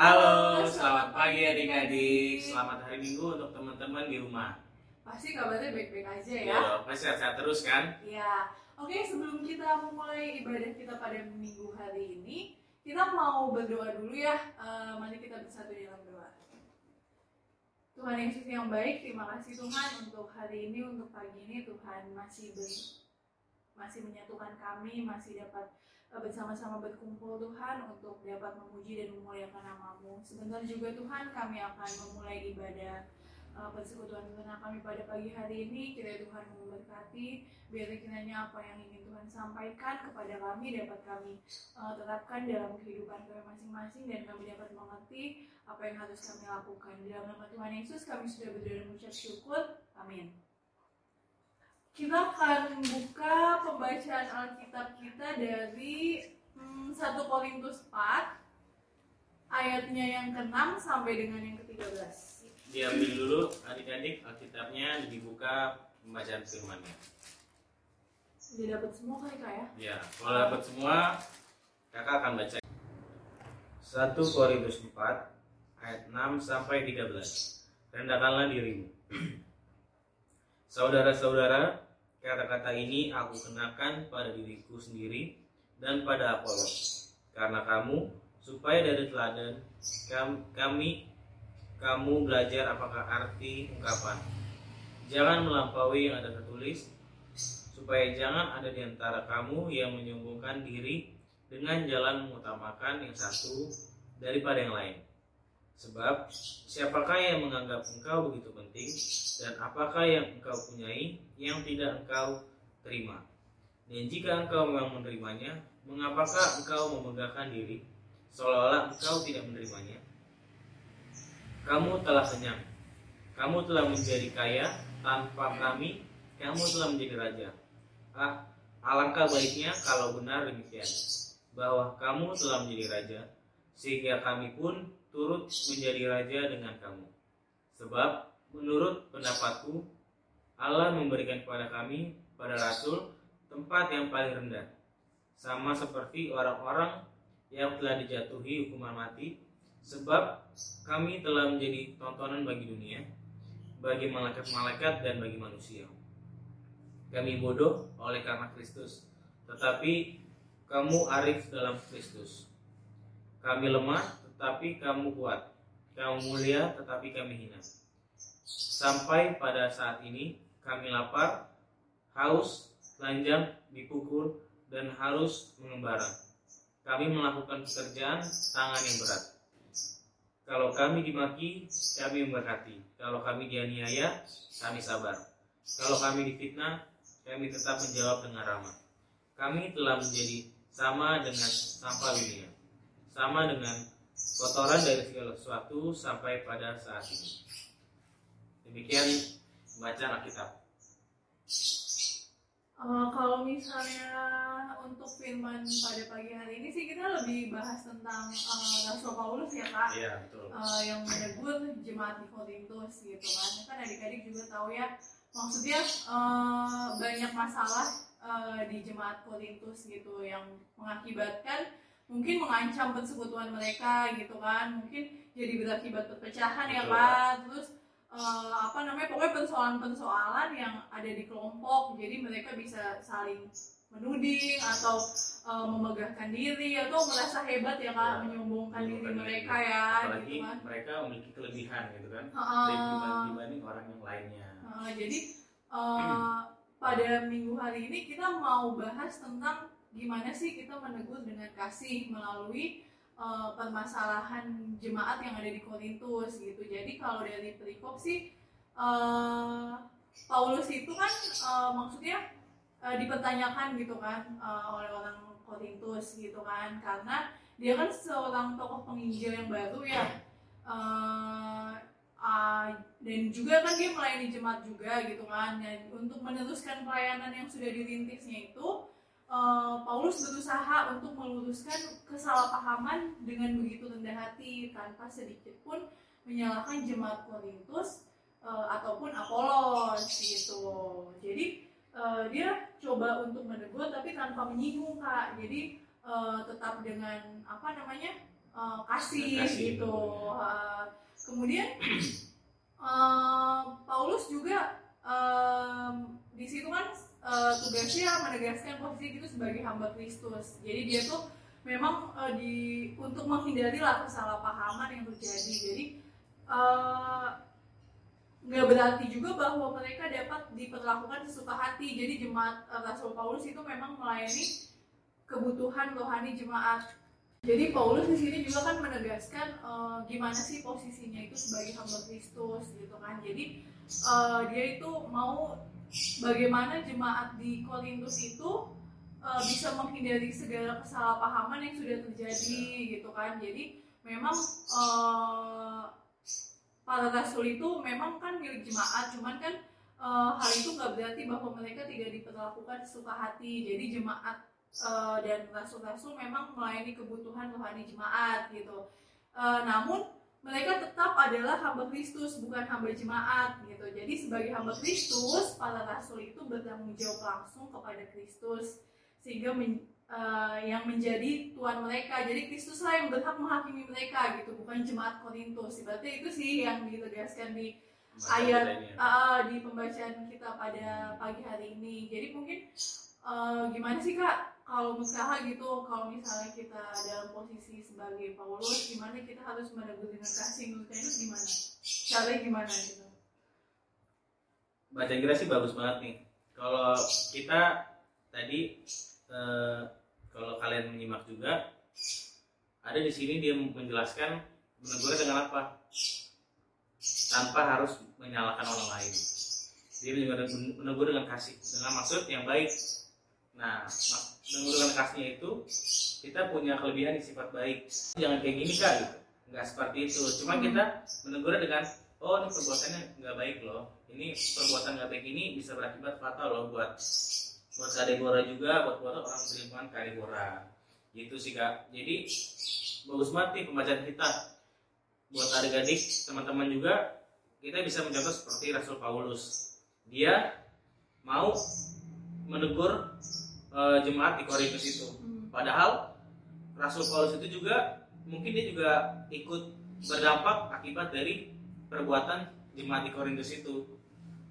Halo, selamat pagi adik-adik. Selamat hari Minggu untuk teman-teman di rumah. Pasti kabarnya baik-baik aja ya. Ya, pasti sehat-sehat terus kan? Iya. Oke, sebelum kita memulai ibadah kita pada minggu hari ini, kita mau berdoa dulu ya. Eh, mari kita bersatu dalam doa. Tuhan Yesus yang baik, terima kasih Tuhan untuk hari ini, untuk pagi ini Tuhan masih ber- masih menyatukan kami, masih dapat eh, bersama-sama berkumpul Tuhan untuk dapat memuji dan memuliakan namamu. Sebentar juga Tuhan kami akan memulai ibadah uh, persekutuan Tuhan kami pada pagi hari ini. Kiranya Tuhan memberkati, biar kiranya apa yang ingin Tuhan sampaikan kepada kami dapat kami uh, terapkan dalam kehidupan kami masing-masing dan kami dapat mengerti apa yang harus kami lakukan. Dalam nama Tuhan Yesus kami sudah berdoa dan mengucap syukur. Amin. Kita akan buka pembacaan Alkitab kita dari hmm, 1 Korintus 4 ayatnya yang ke-6 sampai dengan yang ke-13. Diambil dulu adik-adik Alkitabnya dibuka pembacaan firman-Nya. Sudah dapat semua kali kak ya? Ya, kalau dapat semua, kakak akan baca. 1 Korintus 4 ayat 6 sampai 13. Rendahkanlah dirimu. Saudara-saudara, kata-kata ini aku kenakan pada diriku sendiri dan pada Apolos. Karena kamu, supaya dari teladan kam- kami kamu belajar apakah arti ungkapan. Jangan melampaui yang ada tertulis, supaya jangan ada di antara kamu yang menyombongkan diri dengan jalan mengutamakan yang satu daripada yang lain. Sebab siapakah yang menganggap engkau begitu penting dan apakah yang engkau punyai yang tidak engkau terima? Dan jika engkau memang menerimanya, mengapakah engkau memegahkan diri seolah-olah engkau tidak menerimanya? Kamu telah kenyang, kamu telah menjadi kaya tanpa kami, kamu telah menjadi raja. Ah, alangkah baiknya kalau benar demikian, bahwa kamu telah menjadi raja, sehingga kami pun turut menjadi raja dengan kamu. Sebab menurut pendapatku, Allah memberikan kepada kami, pada rasul, tempat yang paling rendah. Sama seperti orang-orang yang telah dijatuhi hukuman mati, sebab kami telah menjadi tontonan bagi dunia, bagi malaikat-malaikat dan bagi manusia. Kami bodoh oleh karena Kristus, tetapi kamu arif dalam Kristus. Kami lemah, tetapi kamu kuat. Kamu mulia, tetapi kami hina. Sampai pada saat ini, kami lapar, haus, telanjang, dipukul, dan harus mengembara. Kami melakukan pekerjaan tangan yang berat. Kalau kami dimaki, kami memberkati. Kalau kami dianiaya, kami sabar. Kalau kami difitnah, kami tetap menjawab dengan ramah. Kami telah menjadi sama dengan sampah dunia, sama dengan kotoran dari segala sesuatu sampai pada saat ini. Demikian bacaan Alkitab. Eh, kalau misalnya untuk firman pada pagi hari ini sih kita lebih bahas tentang eh, Rasul Paulus ya kak Iya, betul. Eh, yang menegur jemaat di Korintus gitu kan kan adik-adik juga tahu ya maksudnya eh, banyak masalah eh, di jemaat Korintus gitu yang mengakibatkan mungkin mengancam persekutuan mereka gitu kan mungkin jadi berakibat perpecahan ya kak terus eh, apa namanya pokoknya persoalan-persoalan yang ada di kelompok jadi mereka bisa saling menuding atau eh, memegahkan diri atau merasa hebat ya kak Ya, menyombongkan diri mereka diri. ya Apalagi gitu kan mereka memiliki kelebihan gitu kan, Heeh. dibanding, orang yang lainnya. Nah, jadi eh, pada minggu hari ini kita mau bahas tentang gimana sih kita menegur dengan kasih melalui eh, permasalahan jemaat yang ada di Korintus gitu. Jadi kalau dari perikop sih eh, Paulus itu kan eh, maksudnya eh, dipertanyakan gitu kan eh, oleh orang Korintus gitu kan karena dia kan seorang tokoh penginjil yang baru ya. Eh, ah, dan juga kan dia melayani jemaat juga gitu kan dan untuk meneruskan pelayanan yang sudah dirintisnya itu eh, Paulus berusaha untuk meluruskan kesalahpahaman dengan begitu rendah hati tanpa sedikit pun menyalahkan jemaat Korintus eh, ataupun Apolos gitu. Jadi eh, dia coba untuk menegur tapi tanpa menyinggung kak. Jadi eh, tetap dengan apa namanya uh, kasih, Kasih, gitu. Uh, kemudian uh, Paulus juga um, di situ kan uh, tugasnya menegaskan posisi itu sebagai hamba Kristus. Jadi dia tuh memang uh, di untuk menghindari lah kesalahpahaman yang terjadi. Jadi uh, nggak berarti juga bahwa mereka dapat diperlakukan sesuka hati. Jadi jemaat uh, Rasul Paulus itu memang melayani kebutuhan rohani jemaat. Jadi Paulus di sini juga kan menegaskan uh, gimana sih posisinya itu sebagai hamba Kristus gitu kan. Jadi uh, dia itu mau bagaimana jemaat di Korintus itu uh, bisa menghindari segala kesalahpahaman yang sudah terjadi gitu kan. Jadi memang uh, para rasul itu memang kan milik jemaat, cuman kan uh, hal itu nggak berarti bahwa mereka tidak diperlakukan sesuka hati. Jadi jemaat uh, dan rasul-rasul memang melayani kebutuhan rohani jemaat gitu. Uh, namun mereka tetap adalah hamba Kristus bukan hamba jemaat gitu. Jadi sebagai hamba Kristus para rasul itu bertanggung jawab langsung kepada Kristus sehingga men, uh, yang menjadi tuan mereka. Jadi Kristus lah yang berhak menghakimi mereka gitu, bukan jemaat Korintus. Berarti itu sih yang ditegaskan di ayat uh, di pembacaan kita pada pagi hari ini. Jadi mungkin uh, gimana sih kak kalau misalnya gitu kalau misalnya kita dalam posisi sebagai Paulus gimana kita harus menegur dengan kasih kalian itu gimana? Caranya gimana gitu? Baca kira sih bagus banget nih. Kalau kita tadi eh, kalau kalian menyimak juga ada di sini dia menjelaskan menegur dengan apa? Tanpa harus menyalahkan orang lain. Dia menegur dengan kasih dengan maksud yang baik. Nah dengan kasihnya itu kita punya kelebihan di sifat baik. Jangan kayak gini kak gitu. Nggak seperti itu. Cuma kita menegur dengan oh ini perbuatannya nggak baik loh. Ini perbuatan nggak baik ini bisa berakibat fatal loh buat buat kadebora juga buat buat orang beriman kadebora gitu sih kak. Jadi bagus banget nih pembacaan kita. Buat adik-adik teman-teman juga kita bisa mencontoh seperti Rasul Paulus. Dia mau menegur eh, jemaat di Korintus itu hmm. Padahal Rasul Paulus itu juga mungkin dia juga ikut berdampak akibat dari perbuatan jemaat di Korintus itu.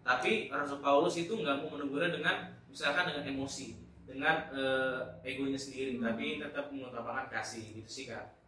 Tapi Rasul Paulus itu nggak mau menegurnya dengan misalkan dengan emosi, dengan eh, egonya sendiri, Hmm. tapi tetap mengutamakan kasih gitu sih kak.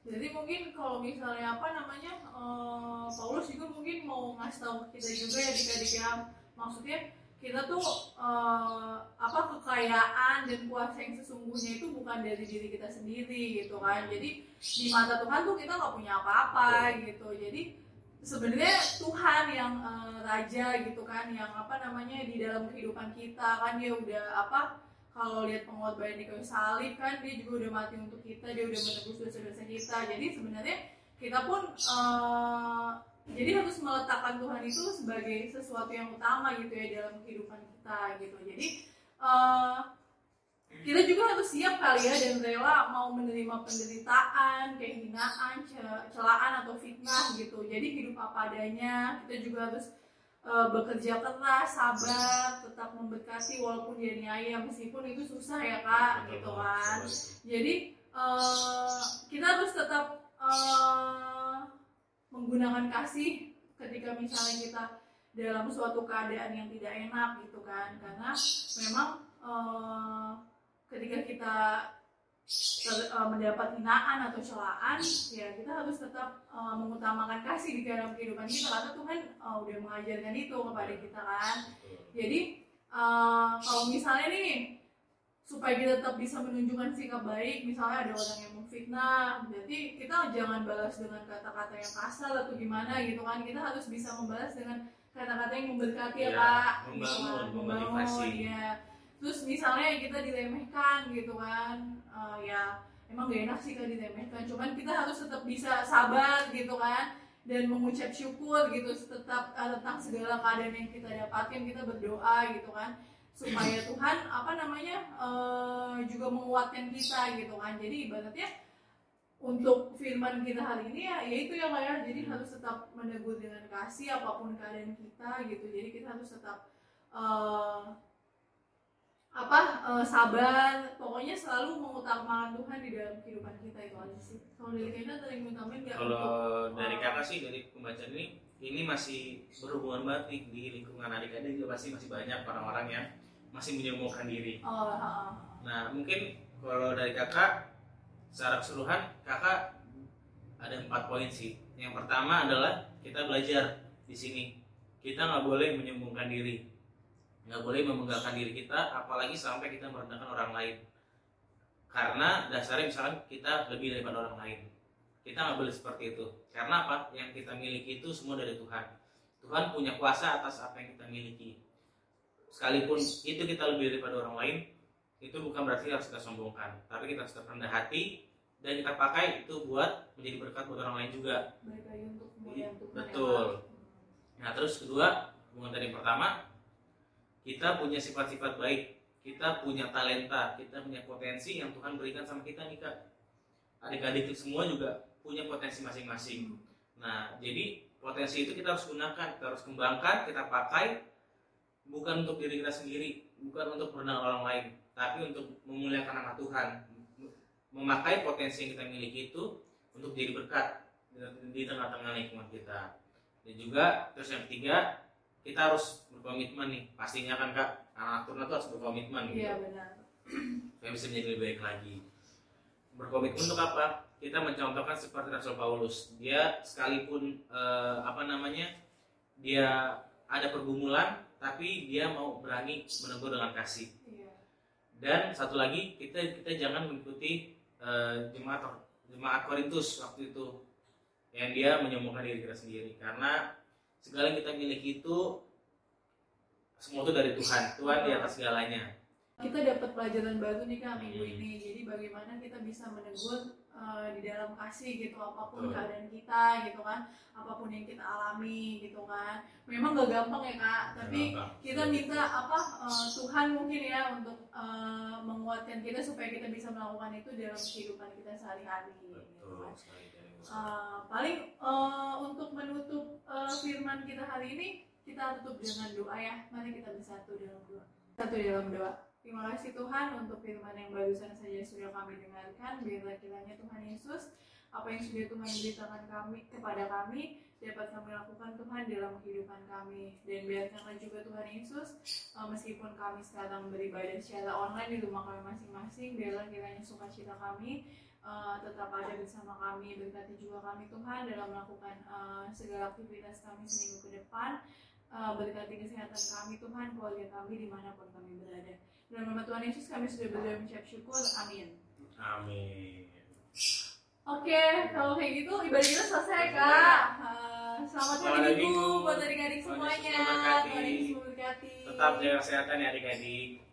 jadi mungkin kalau misalnya apa namanya eh, Paulus juga mungkin mau ngasih tahu kita juga ya adik-adik ya maksudnya kita tuh eh, apa kekayaan dan kuasa yang sesungguhnya itu bukan dari diri kita sendiri gitu kan. Jadi di mata Tuhan tuh kita nggak punya apa-apa gitu. Jadi sebenarnya Tuhan yang eh, raja gitu kan yang apa namanya di dalam kehidupan kita kan dia udah apa kalau lihat pengorbanan di kayu salib kan dia juga udah mati untuk kita dia udah menebus dosa-dosa kita. Jadi sebenarnya kita pun eh, jadi harus meletakkan Tuhan itu sebagai sesuatu yang utama gitu ya dalam kehidupan kita gitu jadi eh, kita juga harus siap kali ya dan rela mau menerima penderitaan, kehinaan, ce- celaan atau fitnah gitu. Jadi hidup apa adanya. Kita juga harus eh, bekerja keras, sabar, tetap memberkati walaupun dia niaya meskipun itu susah ya kak, gitu kan. Jadi eh, kita harus tetap eh, menggunakan kasih ketika misalnya kita dalam suatu keadaan yang tidak enak gitu kan, karena memang eh, ketika kita ter- eh, mendapat hinaan atau celaan, ya kita harus tetap eh, mengutamakan kasih di dalam kehidupan kita karena Tuhan eh, udah mengajarkan itu kepada kita kan. Jadi kalau misalnya nih supaya kita tetap bisa menunjukkan sikap baik, misalnya ada orang yang memfitnah, berarti kita jangan balas dengan kata-kata yang kasar atau gimana gitu kan. Kita harus bisa membalas dengan kata-kata yang memberkati ya, Iya, Kak. membangun, memotivasi. membangun, ya. Terus misalnya kita diremehkan gitu kan, eh, ya emang gak enak sih kalau diremehkan. Cuman kita harus tetap bisa sabar gitu kan dan mengucap syukur gitu tetap eh, tentang segala keadaan yang kita dapatkan kita berdoa gitu kan supaya Tuhan apa namanya eh, juga menguatkan kita gitu kan. Jadi ibaratnya untuk firman kita hari ini ya yaitu yang kayak jadi harus tetap menegur dengan kasih apa pun keadaan kita gitu. Jadi kita harus tetap eh, apa eh, sabar. Pokoknya selalu mengutamakan Tuhan di dalam kehidupan kita itu aja sih. Kalau dari Kena ada yang ngutamain nggak Kalau dari uh, kakak sih dari pembacaan ini ini masih berhubungan banget nih di lingkungan adik-adik juga pasti masih banyak orang-orang yang masih menyombongkan diri. oh, ah, ah. Nah mungkin kalau dari kakak secara keseluruhan kakak ada empat poin sih. Yang pertama adalah kita belajar di sini kita nggak boleh menyombongkan diri, nggak boleh membanggakan diri kita, apalagi sampai kita merendahkan orang lain. Karena dasarnya misalkan kita lebih daripada orang lain, kita nggak boleh seperti itu. Karena apa? Yang kita miliki itu semua dari Tuhan. Tuhan punya kuasa atas apa yang kita miliki. Sekalipun itu kita lebih daripada orang lain, itu bukan berarti harus kita sombongkan. Tapi kita harus rendah hati dan kita pakai itu buat menjadi berkat buat orang lain juga. Lagi untuk ya, Betul. Nah terus kedua hubungan dari yang pertama kita punya sifat-sifat baik kita punya talenta kita punya potensi yang Tuhan berikan sama kita nih kak. Adik-adik semua juga punya potensi masing-masing. Nah jadi potensi itu kita harus gunakan kita harus kembangkan kita pakai bukan untuk diri kita sendiri bukan untuk merendahkan orang lain tapi untuk memuliakan nama Tuhan. Memakai potensi yang kita miliki itu untuk jadi berkat di- di tengah-tengah lingkungan kita. Dan juga terus yang ketiga kita harus berkomitmen nih. Pastinya kan kak anak turun itu harus berkomitmen gitu. Iya benar. Supaya bisa menjadi lebih baik lagi. Berkomitmen untuk apa? Kita mencontohkan seperti Rasul Paulus. Dia sekalipun eh, apa namanya dia ada pergumulan tapi dia mau berani menegur dengan kasih. Iya. Dan satu lagi kita kita jangan mengikuti eh, jemaat jemaat Korintus waktu itu. Yang dia menyombongkan diri kita sendiri. Karena segala yang kita miliki itu semua itu dari Tuhan. Tuhan di atas segalanya. Kita dapat pelajaran baru nih kak minggu Hmm. ini. Jadi bagaimana kita bisa menegur uh, di dalam kasih gitu apa pun Betul. keadaan kita gitu kan apa pun yang kita alami gitu kan. Memang gak gampang ya kak tapi Gampang. kita minta apa uh, Tuhan mungkin ya untuk uh, menguatkan kita supaya kita bisa melakukan itu dalam kehidupan kita sehari-hari. Gitu kan. Uh, paling uh, untuk menutup uh, firman kita hari ini kita tutup dengan doa ya. Mari kita bersatu dalam doa. Satu dalam doa terima kasih Tuhan untuk firman yang barusan saja sudah kami dengarkan. Biarlah kiranya Tuhan Yesus apa yang sudah Tuhan beritakan kami kepada kami dapat kami lakukan Tuhan dalam kehidupan kami. Dan biarkanlah juga Tuhan Yesus uh, meskipun kami sekarang beribadah secara online di rumah kami masing-masing biarlah kiranya sukacita kami uh, tetap ada bersama kami berkati juga kami Tuhan dalam melakukan uh, segala aktivitas kami seminggu ke depan Uh, berkati kesehatan kami. Tuhan keluarga kami di mana pun kami berada. Dalam nama Tuhan Yesus kami sudah berdoa mengucap syukur. Amin. Amin. Oke, kalau kayak gitu ibadah kita selesai kak. Uh, selamat hari Minggu buat adik-adik semuanya. Tuhan Yesus memberkati. tetap jaga kesehatan ya adik-adik